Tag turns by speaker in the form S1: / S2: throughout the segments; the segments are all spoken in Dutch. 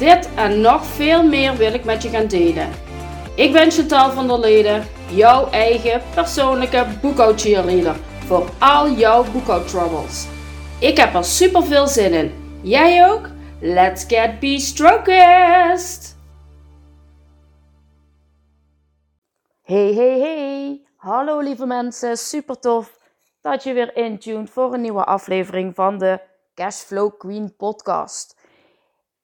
S1: Dit en nog veel meer wil ik met je gaan delen. Ik ben Chantal van der Leden, jouw eigen persoonlijke boekhoudcheerleader voor al jouw boekhoudtroubles. Ik heb er super veel zin in. Jij ook? Let's get be-strokest! Hey, hey, hey! Hallo lieve mensen, super tof dat je weer intuned voor een nieuwe aflevering van de Cashflow Queen podcast.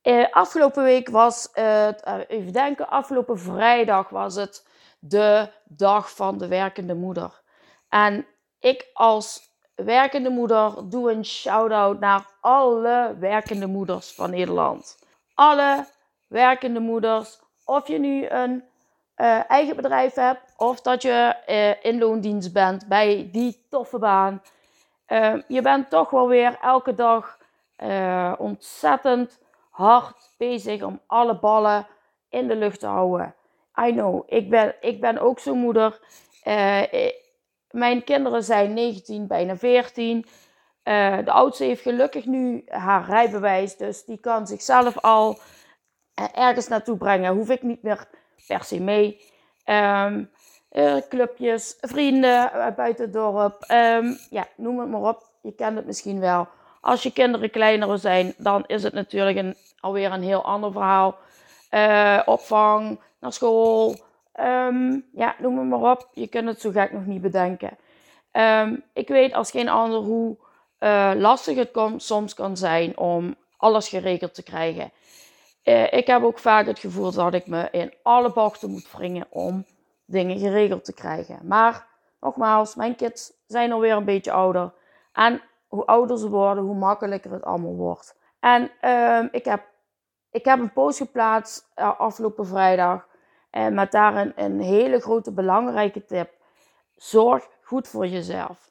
S1: Uh, afgelopen week was het, uh, even denken, afgelopen vrijdag was het de dag van de werkende moeder. En ik als werkende moeder doe een shout-out naar alle werkende moeders van Nederland. Alle werkende moeders, of je nu een uh, eigen bedrijf hebt of dat je in loondienst bent bij die toffe baan. je bent toch wel weer elke dag ontzettend hard bezig om alle ballen in de lucht te houden. I know, ik ben, ik ben ook zo'n moeder. Uh, mijn kinderen zijn 19, bijna 14. Uh, eh, de oudste heeft gelukkig nu haar rijbewijs, dus die kan zichzelf al ergens naartoe brengen. Hoef ik niet meer per se mee. Uh, clubjes, vrienden buiten het dorp. Um, ja, noem het maar op. Je kent het misschien wel. Als je kinderen kleiner zijn, dan is het natuurlijk een, alweer een heel ander verhaal. Uh, opvang, naar school, um, ja, noem het maar op. Je kunt het zo gek nog niet bedenken. Um, ik weet als geen ander hoe uh, lastig het soms kan zijn om alles geregeld te krijgen. Uh, ik heb ook vaak het gevoel dat ik me in alle bochten moet wringen om dingen geregeld te krijgen. Maar nogmaals, mijn kids zijn alweer een beetje ouder. En hoe ouder ze worden, hoe makkelijker het allemaal wordt. En uh, ik, heb, ik heb een post geplaatst uh, afgelopen vrijdag. Uh, met daar een, hele grote belangrijke tip. Zorg goed voor jezelf.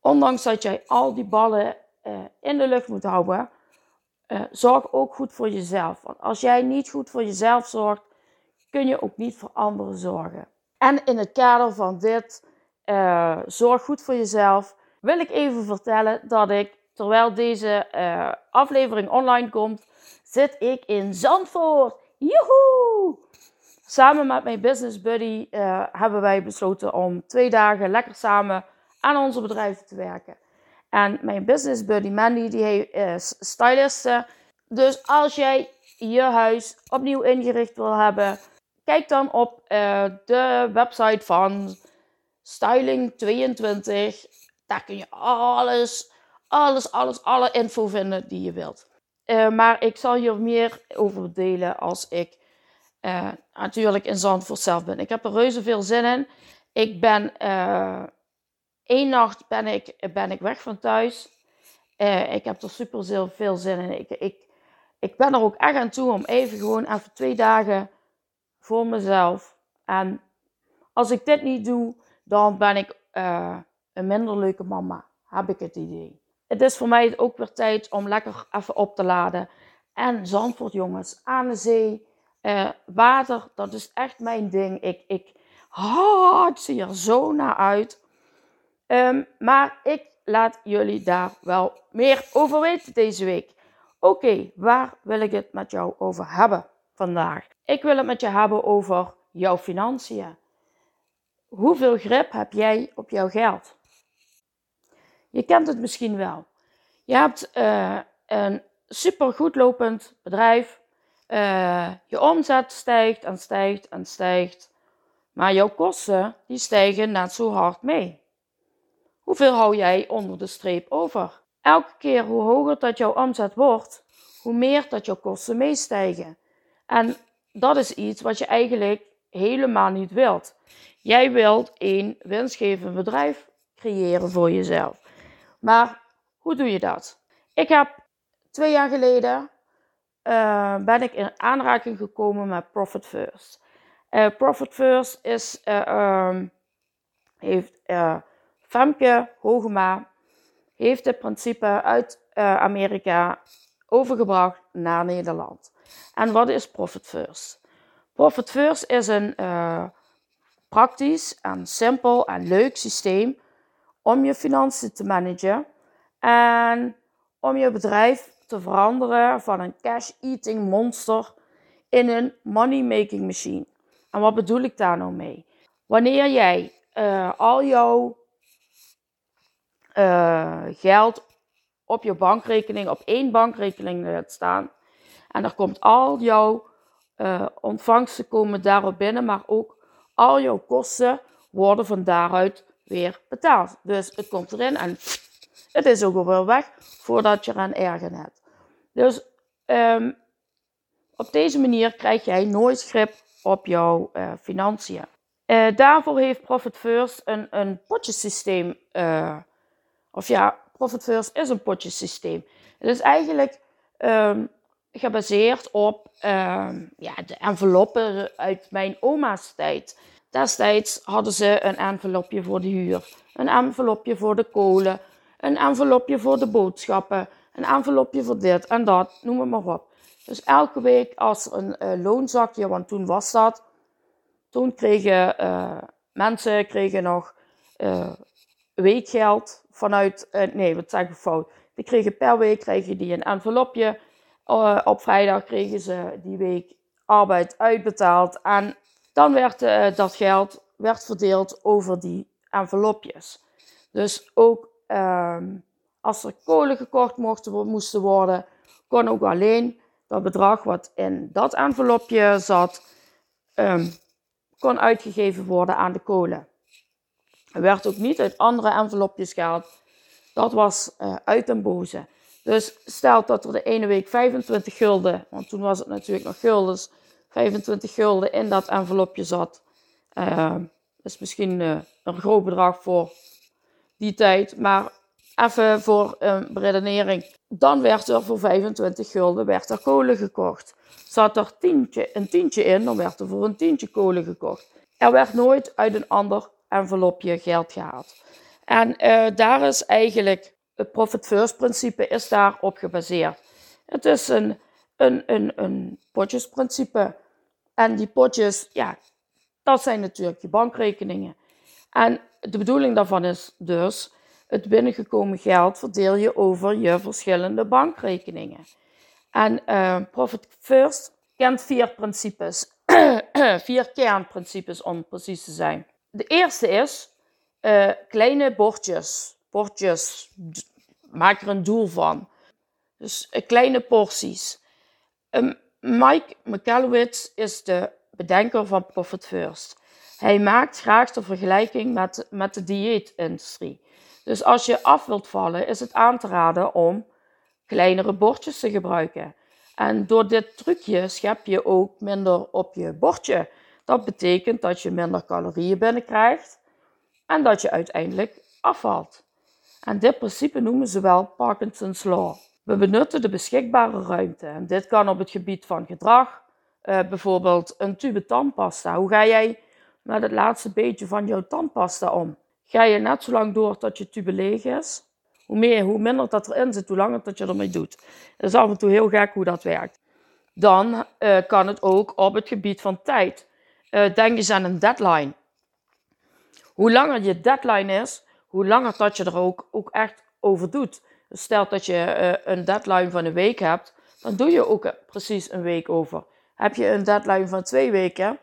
S1: Ondanks dat jij al die ballen eh, in de lucht moet houden, zorg ook goed voor jezelf. Want als jij niet goed voor jezelf zorgt, kun je ook niet voor anderen zorgen. En in het kader van dit, zorg goed voor jezelf wil ik even vertellen dat ik, terwijl deze uh, aflevering online komt, zit ik in Zandvoort. Joehoe! Samen met mijn business buddy uh, hebben wij besloten om twee dagen lekker samen aan onze bedrijf te werken. En mijn business buddy Mandy, die is styliste. Dus als jij je huis opnieuw ingericht wil hebben, kijk dan op de website van Styling22. Daar kun je alles, alles, alles, alle info vinden die je wilt. Uh, maar ik zal hier meer over delen als ik uh, natuurlijk in Zandvoort zelf ben. Ik heb er reuze veel zin in. Ik ben uh, één nacht ben ik, ben ik weg van thuis. ik heb er super veel zin in. Ik, ik, ik ben er ook echt aan toe om even gewoon even twee dagen voor mezelf. En als ik dit niet doe, dan ben ik een minder leuke mama, heb ik het idee. Het is voor mij ook weer tijd om lekker even op te laden. En Zandvoort, jongens, aan de zee, eh, water, dat is echt mijn ding. Ik, ik, ik zie er zo naar uit. Ehm, maar ik laat jullie daar wel meer over weten deze week. Oké, waar wil ik het met jou over hebben vandaag? Ik wil het met je hebben over jouw financiën. Hoeveel grip heb jij op jouw geld? Je kent het misschien wel. Je hebt uh, een supergoed lopend bedrijf. Uh, je omzet stijgt en stijgt en stijgt. Maar jouw kosten die stijgen net zo hard mee. Hoeveel hou jij onder de streep over? Elke keer hoe hoger dat jouw omzet wordt, hoe meer dat jouw kosten meestijgen. En dat is iets wat je eigenlijk helemaal niet wilt. Jij wilt een winstgevend bedrijf creëren voor jezelf. Maar hoe doe je dat? Ik heb twee jaar geleden uh, ben ik in aanraking gekomen met Profit First. Uh, Profit First is, um, heeft Femke Hogema heeft het principe uit Amerika overgebracht naar Nederland. En wat is Profit First? Profit First is een praktisch en simpel en leuk systeem om je financiën te managen en om je bedrijf te veranderen van een cash-eating monster in een money-making machine. En wat bedoel ik daar nou mee? Wanneer jij uh, al jouw uh, geld op je bankrekening, op één bankrekening laat staan, en er komt al jouw uh, ontvangsten komen daarop binnen, maar ook al jouw kosten worden van daaruit weer betaald. Dus het komt erin en het is ook alweer weg voordat je eraan ergen hebt. Dus um, op deze manier krijg jij nooit grip op jouw uh, financiën. Uh, daarvoor heeft Profit First een, een potjesysteem. Uh, of ja, Profit First is een potjesysteem. Het is eigenlijk um, gebaseerd op um, ja, de enveloppen uit mijn oma's tijd. Destijds hadden ze een envelopje voor de huur, een envelopje voor de kolen, een envelopje voor de boodschappen, een envelopje voor dit en dat, noem het maar op. Dus elke week als een uh, loonzakje, want toen was dat, toen kregen uh, mensen kregen nog uh, weekgeld vanuit, nee, wat zeg ik fout, die kregen per week kregen die een envelopje. op vrijdag kregen ze die week arbeid uitbetaald en dan werd dat geld werd verdeeld over die envelopjes. Dus ook ehm, als er kolen gekocht mochten, moesten worden, kon ook alleen dat bedrag wat in dat envelopje zat, um, kon uitgegeven worden aan de kolen. Er werd ook niet uit andere envelopjes gehaald. Dat was uh, uit den boze. Dus stel dat er de ene week 25 gulden, want toen was het natuurlijk nog guldens, 25 gulden in dat envelopje zat. Uh, is misschien uh, een groot bedrag voor die tijd, maar even voor een redenering. Dan werd er voor 25 gulden werd er kolen gekocht. Zat er tientje, een tientje in, dan werd er voor een tientje kolen gekocht. Er werd nooit uit een ander envelopje geld gehaald. En uh, daar is eigenlijk het profit first principe is daarop gebaseerd. Het is een, een, een, een potjesprincipe. En die potjes, ja, dat zijn natuurlijk je bankrekeningen. En de bedoeling daarvan is dus het binnengekomen geld verdeel je over je verschillende bankrekeningen. En uh, Profit First kent vier principes, vier kernprincipes om precies te zijn. De eerste is uh, kleine bordjes. Bordjes, maak er een doel van. Dus uh, kleine porties. Um, Mike McAllowitz is de bedenker van Profit First. Hij maakt graag de vergelijking met, met de dieetindustrie. Dus als je af wilt vallen, is het aan te raden om kleinere bordjes te gebruiken. En door dit trucje schep je ook minder op je bordje. Dat betekent dat je minder calorieën binnenkrijgt en dat je uiteindelijk afvalt. En dit principe noemen ze wel Parkinson's Law. We benutten de beschikbare ruimte. En dit kan op het gebied van gedrag, uh, bijvoorbeeld een tube tandpasta. Hoe ga jij met het laatste beetje van jouw tandpasta om? ga je net zo lang door tot je tube leeg is. Hoe, meer, hoe minder dat erin zit, hoe langer dat je ermee doet. Het is af en toe heel gek hoe dat werkt. Dan uh, kan het ook op het gebied van tijd. Uh, denk eens aan een deadline. Hoe langer je deadline is, hoe langer dat je er ook, ook echt over doet. Dus stel dat je uh, een deadline van een week hebt, dan doe je ook precies een week over. Heb je een deadline van twee weken,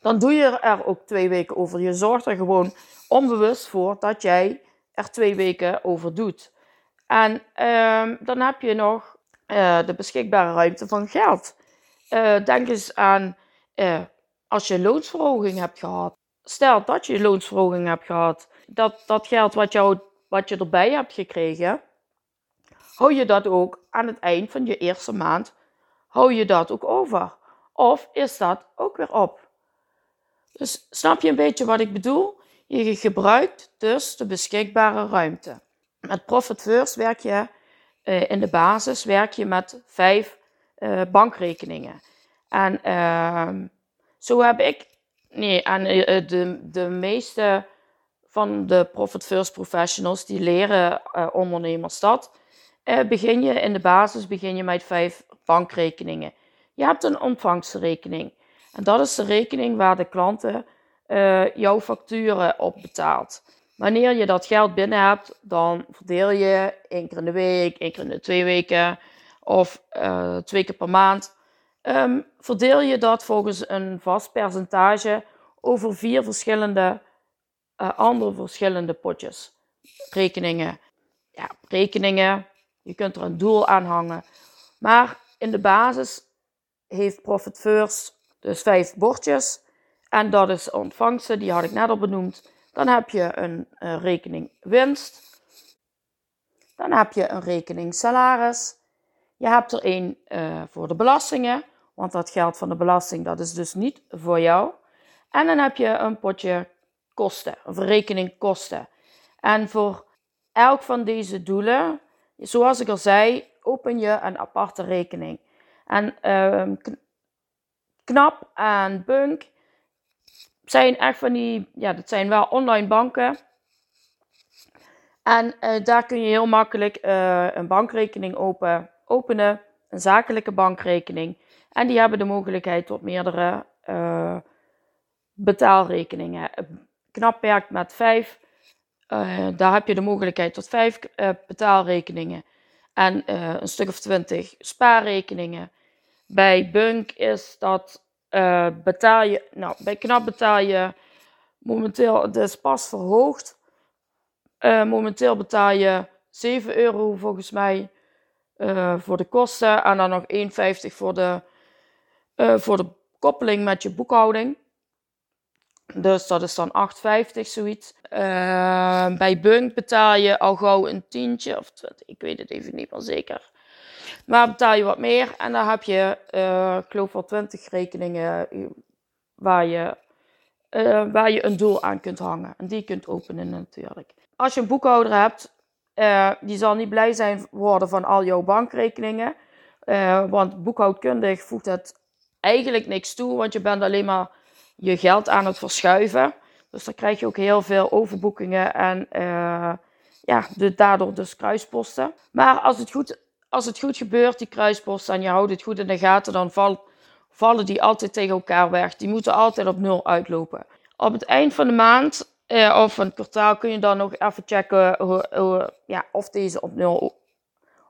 S1: dan doe je er ook twee weken over. Je zorgt er gewoon onbewust voor dat jij er twee weken over doet. En uh, dan heb je nog uh, de beschikbare ruimte van geld. Uh, denk eens aan als je loonsverhoging hebt gehad. Stel dat je loonsverhoging hebt gehad. Dat, dat geld wat, jou, wat je erbij hebt gekregen, hou je dat ook aan het eind van je eerste maand, hou je dat ook over? Of is dat ook weer op? Dus snap je een beetje wat ik bedoel? Je gebruikt dus de beschikbare ruimte. Met Profit First werk je uh, in de basis werk je met vijf eh, bankrekeningen. En ehm, zo heb ik, nee, en de, de meeste van de Profit First Professionals die leren ondernemers dat. begin je in de basis begin je met vijf bankrekeningen. Je hebt een ontvangstrekening. En dat is de rekening waar de klanten uh, jouw facturen op betaalt. Wanneer je dat geld binnen hebt, dan verdeel je één keer in de week, één keer in de twee weken of uh, twee keer per maand. Um, verdeel je dat volgens een vast percentage over vier verschillende, uh, andere verschillende potjes. Rekeningen. Ja, rekeningen. Je kunt er een doel aan hangen. Maar in de basis heeft Profit First dus vijf bordjes. En dat is ontvangsten, die had ik net al benoemd. Dan heb je een uh, rekening winst. Dan heb je een rekening salaris. Je hebt er één uh, voor de belastingen, want dat geld van de belasting dat is dus niet voor jou. En dan heb je een potje kosten, een rekening kosten. En voor elk van deze doelen, zoals ik al zei, open je een aparte rekening. En uh, Knap en Bunk zijn echt van die, ja, dat zijn wel online banken. En uh, daar kun je heel makkelijk uh, een bankrekening open, openen, een zakelijke bankrekening. En die hebben de mogelijkheid tot meerdere uh, betaalrekeningen. Knap werkt met vijf. daar heb je de mogelijkheid tot vijf betaalrekeningen. En een stuk of twintig spaarrekeningen. Bij Bunk is dat uh, betaal je, nou bij Knap betaal je momenteel, het is pas verhoogd. Uh, momenteel betaal je 7 euro volgens mij uh, voor de kosten en dan nog 1,50 voor de, voor de koppeling met je boekhouding. Dus dat is dan 8,50 zoiets. bij Bunk betaal je al gauw een tientje of 20, ik weet het even niet meer zeker. Maar betaal je wat meer en dan heb je, uh, ik geloof wel 20 rekeningen eh, waar je, uh, waar je een doel aan kunt hangen. En die kunt openen natuurlijk. Als je een boekhouder hebt, die zal niet blij zijn worden van al jouw bankrekeningen. want boekhoudkundig voegt het eigenlijk niks toe, want je bent alleen maar je geld aan het verschuiven. Dus dan krijg je ook heel veel overboekingen en ja, de, daardoor dus kruisposten. Maar als het goed als het goed gebeurt, die kruisposten, en je houdt het goed in de gaten, dan vallen die altijd tegen elkaar weg. Die moeten altijd op nul uitlopen. Op het eind van de maand eh, of een kwartaal kun je dan nog even checken hoe, ja, of, deze op nul,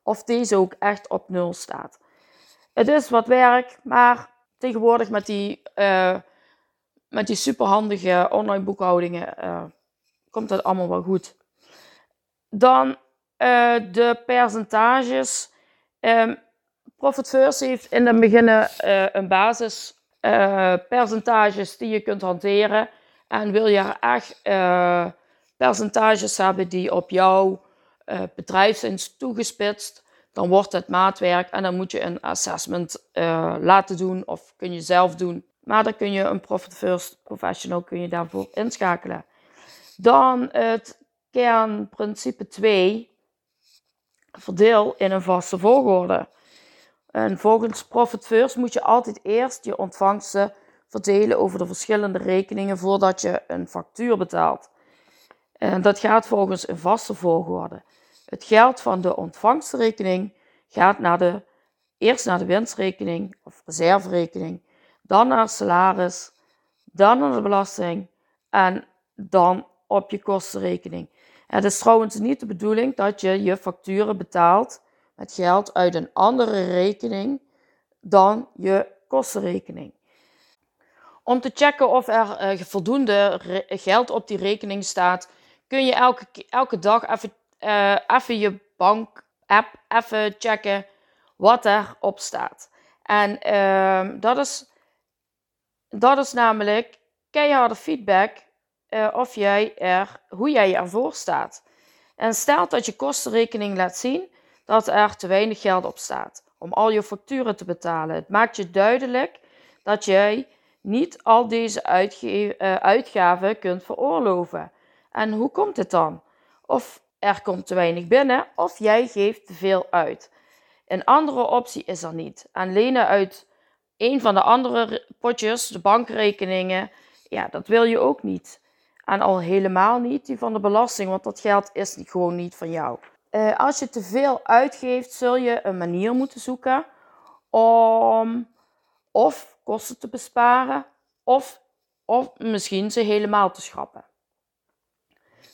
S1: of deze ook echt op nul staat. Het is wat werk, maar tegenwoordig met die, uh, met die superhandige online boekhoudingen uh, komt dat allemaal wel goed. Dan uh, de percentages. Um, Profit First heeft in het begin uh, een basis uh, percentages die je kunt hanteren. En wil je echt percentages hebben die op jouw bedrijf zijn toegespitst, dan wordt het maatwerk en dan moet je een assessment laten doen of kun je zelf doen. Maar dan kun je een Profit First professional kun je daarvoor inschakelen. Dan het kernprincipe 2 verdeel in een vaste volgorde. En volgens Profit First moet je altijd eerst je ontvangsten verdelen over de verschillende rekeningen voordat je een factuur betaalt. En dat gaat volgens een vaste volgorde. Het geld van de ontvangstrekening gaat naar de, eerst naar de winstrekening of reserverekening, dan naar salaris, dan naar de belasting en dan op je kostenrekening. Het is trouwens niet de bedoeling dat je je facturen betaalt met geld uit een andere rekening dan je kostenrekening. Om te checken of er uh, voldoende geld op die rekening staat, kun je elke, elke dag even, uh, even je bank-app even checken wat erop staat. En uh, dat, is, dat is namelijk keiharde feedback uh, of jij er, hoe jij ervoor staat. En stel dat je kostenrekening laat zien dat er te weinig geld op staat om al je facturen te betalen. Het maakt je duidelijk dat jij niet al deze uh, uitgaven kunt veroorloven. En hoe komt het dan? Of er komt te weinig binnen, of jij geeft te veel uit. Een andere optie is er niet. En lenen uit een van de andere potjes, de bankrekeningen, ja, dat wil je ook niet. En al helemaal niet die van de belasting, want dat geld is gewoon niet van jou. Uh, als je te veel uitgeeft, zul je een manier moeten zoeken om of kosten te besparen of, of misschien ze helemaal te schrappen.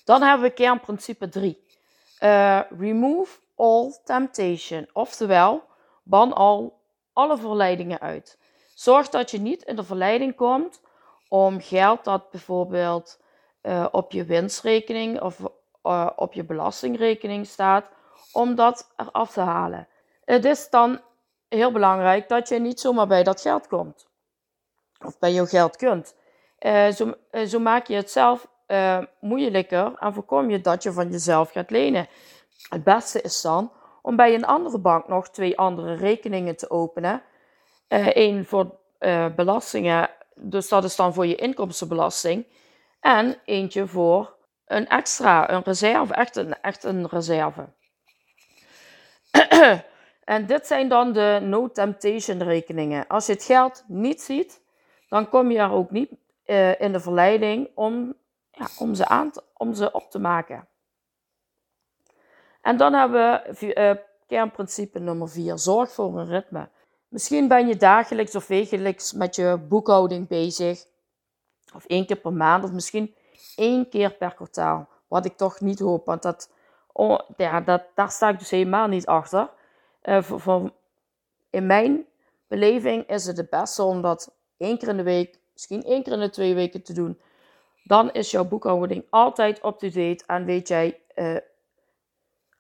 S1: Dan hebben we kernprincipe 3. Uh, eh, remove all temptation. Oftewel, ban al alle verleidingen uit. Zorg dat je niet in de verleiding komt om geld dat bijvoorbeeld uh, op je winstrekening of uh, op je belastingrekening staat, om dat eraf te halen. Het is dan heel belangrijk dat je niet zomaar bij dat geld komt. Of bij jouw geld kunt. Uh, zo, zo, maak je het zelf moeilijker en voorkom je dat je van jezelf gaat lenen. Het beste is dan om bij een andere bank nog twee andere rekeningen te openen. Eén uh, voor uh, belastingen, dus dat is dan voor je inkomstenbelasting. En eentje voor een extra, een reserve, echt een, echt een reserve. en dit zijn dan de no temptation rekeningen. Als je het geld niet ziet, dan kom je er ook niet uh, in de verleiding om, ja, om, ze aan te, om ze op te maken. En dan hebben we uh, kernprincipe nummer 4. Zorg voor een ritme. Misschien ben je dagelijks of wekelijks met je boekhouding bezig. Of één keer per maand. Of misschien één keer per kwartaal. Wat ik toch niet hoop. Want dat, oh, ja, dat, daar sta ik dus helemaal niet achter. Uh, in mijn beleving is het het beste om dat één keer in de week, misschien één keer in de twee weken te doen. Dan is jouw boekhouding altijd up-to-date en weet jij uh,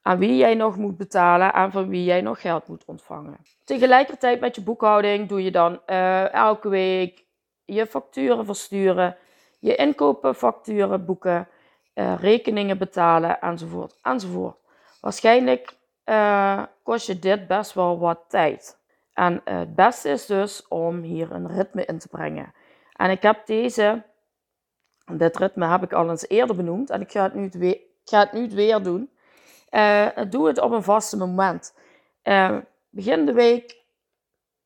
S1: aan wie jij nog moet betalen en van wie jij nog geld moet ontvangen. Tegelijkertijd met je boekhouding doe je dan uh, elke week je facturen versturen, je inkopenfacturen boeken, uh, rekeningen betalen enzovoort enzovoort. Waarschijnlijk uh, kost je dit best wel wat tijd. En het beste is dus om hier een ritme in te brengen. En ik heb deze, dit ritme heb ik al eens eerder benoemd en ik ga het nu, ik ga het nu weer doen. Uh, doe het op een vaste moment. Uh, begin de week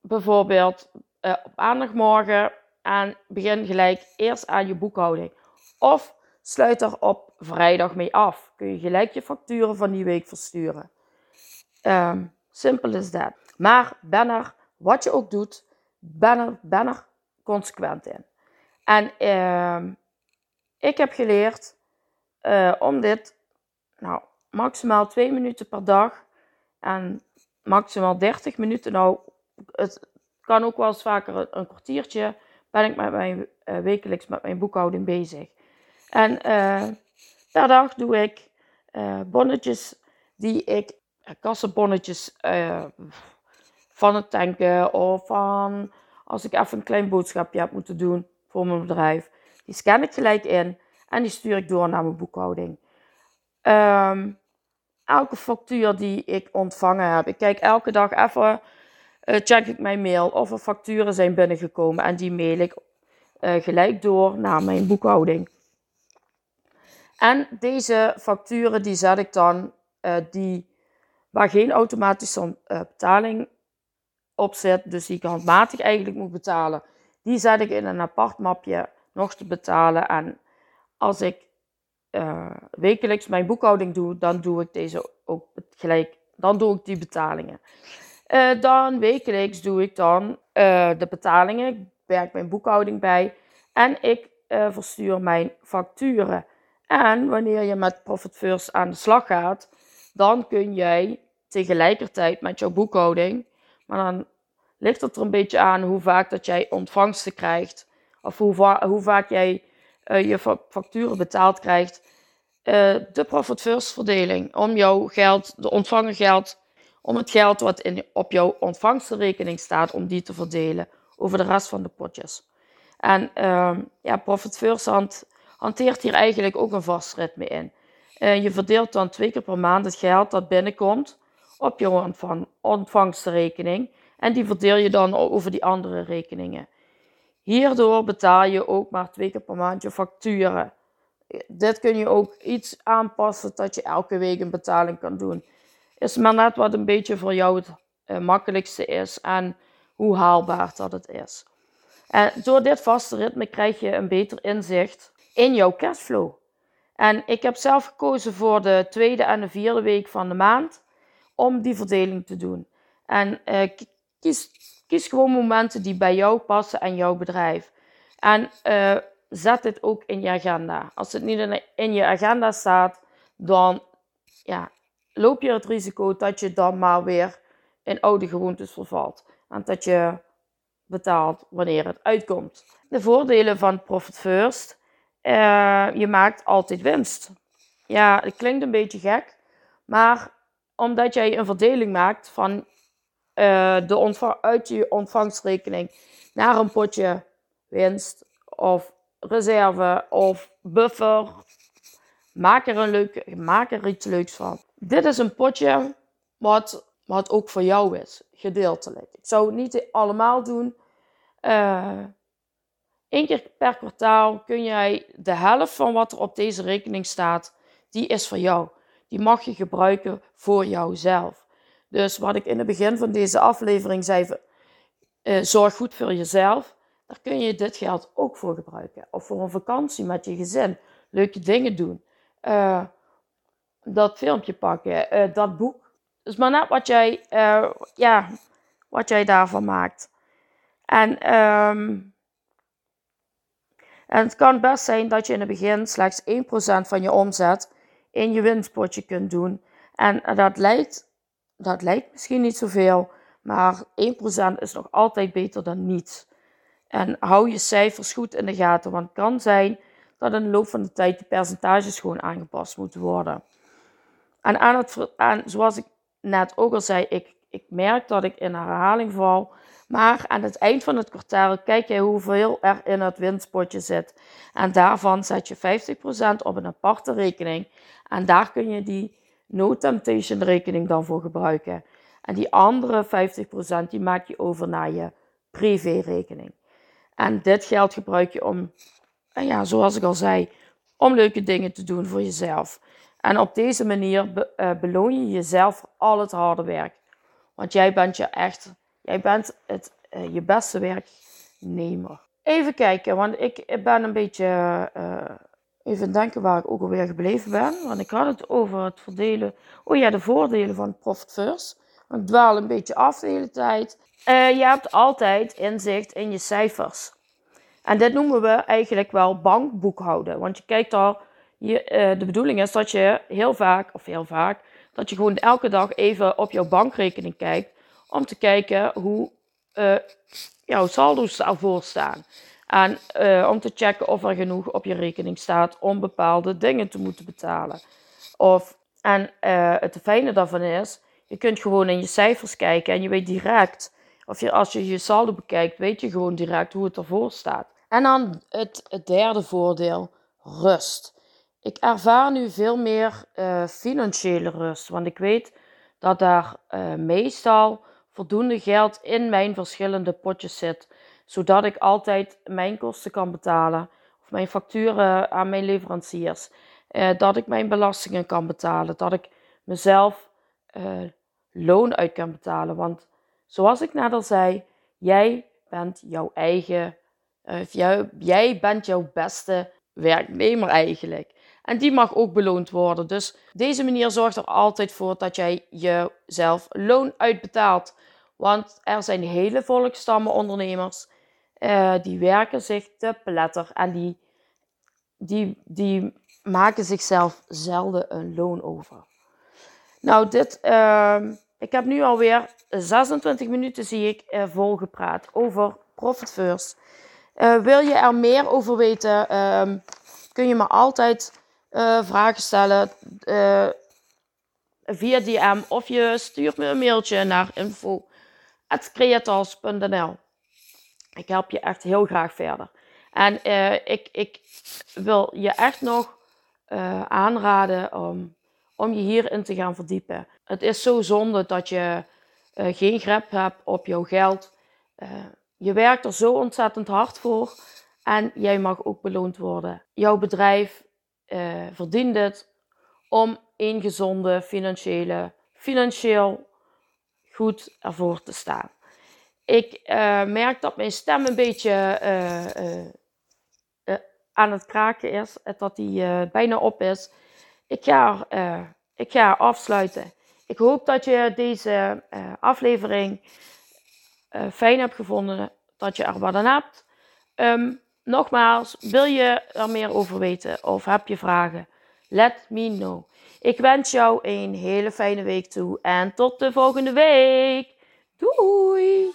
S1: bijvoorbeeld uh, op maandagmorgen en begin gelijk eerst aan je boekhouding. Of sluit er op vrijdag mee af. Kun je gelijk je facturen van die week versturen. Um, simpel is dat. Maar ben er, wat je ook doet, ben er, ben er consequent in. En uh, ik heb geleerd om dit nou, maximaal 2 minuten per dag en maximaal 30 minuten. Nou, het kan ook wel eens vaker een, kwartiertje. Ben ik met mijn, uh, wekelijks met mijn boekhouding bezig. En uh, per dag doe ik uh, bonnetjes die ik, kassenbonnetjes van het tanken of van als ik even een klein boodschapje heb moeten doen voor mijn bedrijf. Die scan ik gelijk in en die stuur ik door naar mijn boekhouding. Um, elke factuur die ik ontvangen heb. Ik kijk elke dag even, uh, check ik mijn mail of er facturen zijn binnengekomen. En die mail ik uh, gelijk door naar mijn boekhouding. En deze facturen die zet ik dan, uh, die, waar geen automatische betaling op zit, dus die ik handmatig eigenlijk moet betalen, die zet ik in een apart mapje nog te betalen. En als ik uh, wekelijks mijn boekhouding doe, dan doe ik deze ook gelijk. Dan doe ik die betalingen. Uh, dan wekelijks doe ik dan uh, de betalingen. Ik werk mijn boekhouding bij. En ik verstuur mijn facturen. En wanneer je met Profit First aan de slag gaat, dan kun jij tegelijkertijd met jouw boekhouding, maar dan ligt het er een beetje aan hoe vaak dat jij ontvangsten krijgt. Of hoe, va hoe vaak jij je facturen betaald krijgt, uh, de profit first verdeling. Om jouw geld, de ontvangen geld, om het geld wat in, op jouw ontvangstenrekening staat, om die te verdelen over de rest van de potjes. En uh, ja, profit first hanteert hier eigenlijk ook een vast ritme in. Uh, je verdeelt dan twee keer per maand het geld dat binnenkomt op jouw ontvang, ontvangstenrekening. En die verdeel je dan over die andere rekeningen. Hierdoor betaal je ook maar twee keer per maand je facturen. Dit kun je ook iets aanpassen dat je elke week een betaling kan doen. Is maar net wat een beetje voor jou het, makkelijkste is en hoe haalbaar dat het is. En door dit vaste ritme krijg je een beter inzicht in jouw cashflow. En ik heb zelf gekozen voor de tweede en de vierde week van de maand om die verdeling te doen. En uh, kies, kies gewoon momenten die bij jou passen en jouw bedrijf. En uh, zet dit ook in je agenda. Als het niet in je agenda staat, dan ja, loop je het risico dat je dan maar weer in oude gewoontes vervalt. En dat je betaalt wanneer het uitkomt. De voordelen van Profit First. Uh, je maakt altijd winst. Ja, het klinkt een beetje gek. Maar omdat jij een verdeling maakt van uh, de uit je ontvangstrekening naar een potje winst of reserve of buffer. Maak er, een leuke, maak er iets leuks van. Dit is een potje wat, wat ook voor jou is, gedeeltelijk. Ik zou het niet allemaal doen. Uh, Eén keer per kwartaal kun jij de helft van wat er op deze rekening staat, die is voor jou. Die mag je gebruiken voor jouzelf. Dus wat ik in het begin van deze aflevering zei, uh, zorg goed voor jezelf. Daar kun je dit geld ook voor gebruiken. Of voor een vakantie met je gezin. Leuke dingen doen. Uh, dat filmpje pakken. Uh, dat boek. Dus maar net wat jij, ja, wat jij daarvan maakt. En, um, en het kan best zijn dat je in het begin slechts 1% van je omzet in je winstpotje kunt doen. En dat lijkt, dat lijkt misschien niet zoveel, maar 1% is nog altijd beter dan niets. En hou je cijfers goed in de gaten, want het kan zijn dat in de loop van de tijd de percentages gewoon aangepast moeten worden. En, aan het, aan, zoals ik net ook al zei, ik, ik merk dat ik in herhaling val. Maar aan het eind van het kwartaal kijk je hoeveel er in het winstpotje zit. En daarvan zet je 50% op een aparte rekening. En daar kun je die no temptation rekening dan voor gebruiken. En die andere 50% die maak je over naar je privé rekening. En dit geld gebruik je om, ja, zoals ik al zei, om leuke dingen te doen voor jezelf. En op deze manier uh, beloon je jezelf al het harde werk. Want jij bent je echt, jij bent het, uh, je beste werknemer. Even kijken, want ik ben een beetje, uh, even denken waar ik ook alweer gebleven ben. Want ik had het over het verdelen, oh ja, de voordelen van Profit First. Ik dwaal een beetje af de hele tijd. Uh, je hebt altijd inzicht in je cijfers. En dit noemen we eigenlijk wel bankboekhouden. Want je kijkt al, je, uh, de bedoeling is dat je heel vaak, of heel vaak, dat je gewoon elke dag even op jouw bankrekening kijkt. Om te kijken hoe uh, jouw saldo's ervoor staan. En uh, om te checken of er genoeg op je rekening staat om bepaalde dingen te moeten betalen. Of, en uh, het fijne daarvan is, je kunt gewoon in je cijfers kijken en je weet direct, of je, als je je saldo bekijkt, weet je gewoon direct hoe het ervoor staat. En dan het, derde voordeel, rust. Ik ervaar nu veel meer uh, financiële rust, want ik weet dat daar meestal voldoende geld in mijn verschillende potjes zit, zodat ik altijd mijn kosten kan betalen of mijn facturen aan mijn leveranciers, uh, dat ik mijn belastingen kan betalen, dat ik mezelf loon uit kan betalen. Want zoals ik net al zei, jij bent jouw eigen, jij, jij bent jouw beste werknemer eigenlijk. En die mag ook beloond worden. Dus deze manier zorgt er altijd voor dat jij jezelf loon uitbetaalt. Want er zijn hele volkstammen ondernemers uh, die werken zich te pletter en die, die, die maken zichzelf zelden een loon over. Nou, dit, uh, ik heb nu alweer 26 minuten, zie ik, uh, volgepraat over Profit First. Uh, wil je er meer over weten, uh, kun je me altijd vragen stellen via DM of je stuurt me een mailtje naar info.creators.nl. Ik help je echt heel graag verder. En ik, ik wil je echt nog aanraden om om je hierin te gaan verdiepen. Het is zo zonde dat je uh, geen grip hebt op jouw geld. Je werkt er zo ontzettend hard voor en jij mag ook beloond worden. Jouw bedrijf verdient het om een gezonde financiële, financieel goed ervoor te staan. Ik uh, merk dat mijn stem een beetje uh, aan het kraken is, dat die bijna op is. Ik ga, ik ga afsluiten. Ik hoop dat je deze aflevering fijn hebt gevonden, dat je er wat aan hebt. Um, nogmaals, wil je er meer over weten of heb je vragen? Let me know. Ik wens jou een hele fijne week toe en tot de volgende week. Doei!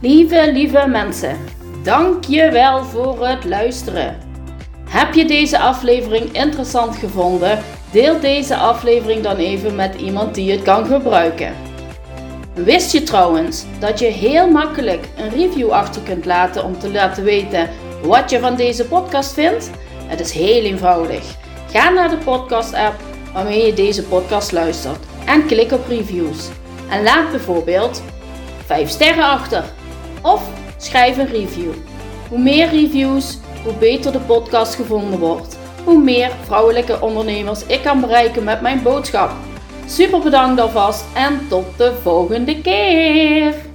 S1: Lieve, lieve mensen, dank je wel voor het luisteren. Heb je deze aflevering interessant gevonden? Deel deze aflevering dan even met iemand die het kan gebruiken. Wist je trouwens dat je heel makkelijk een review achter kunt laten om te laten weten wat je van deze podcast vindt? Het is heel eenvoudig. Ga naar de podcast-app waarmee je deze podcast luistert en klik op reviews. En laat bijvoorbeeld 5 sterren achter of schrijf een review. Hoe meer reviews, hoe beter de podcast gevonden wordt. Hoe meer vrouwelijke ondernemers ik kan bereiken met mijn boodschap. Super bedankt alvast en tot de volgende keer!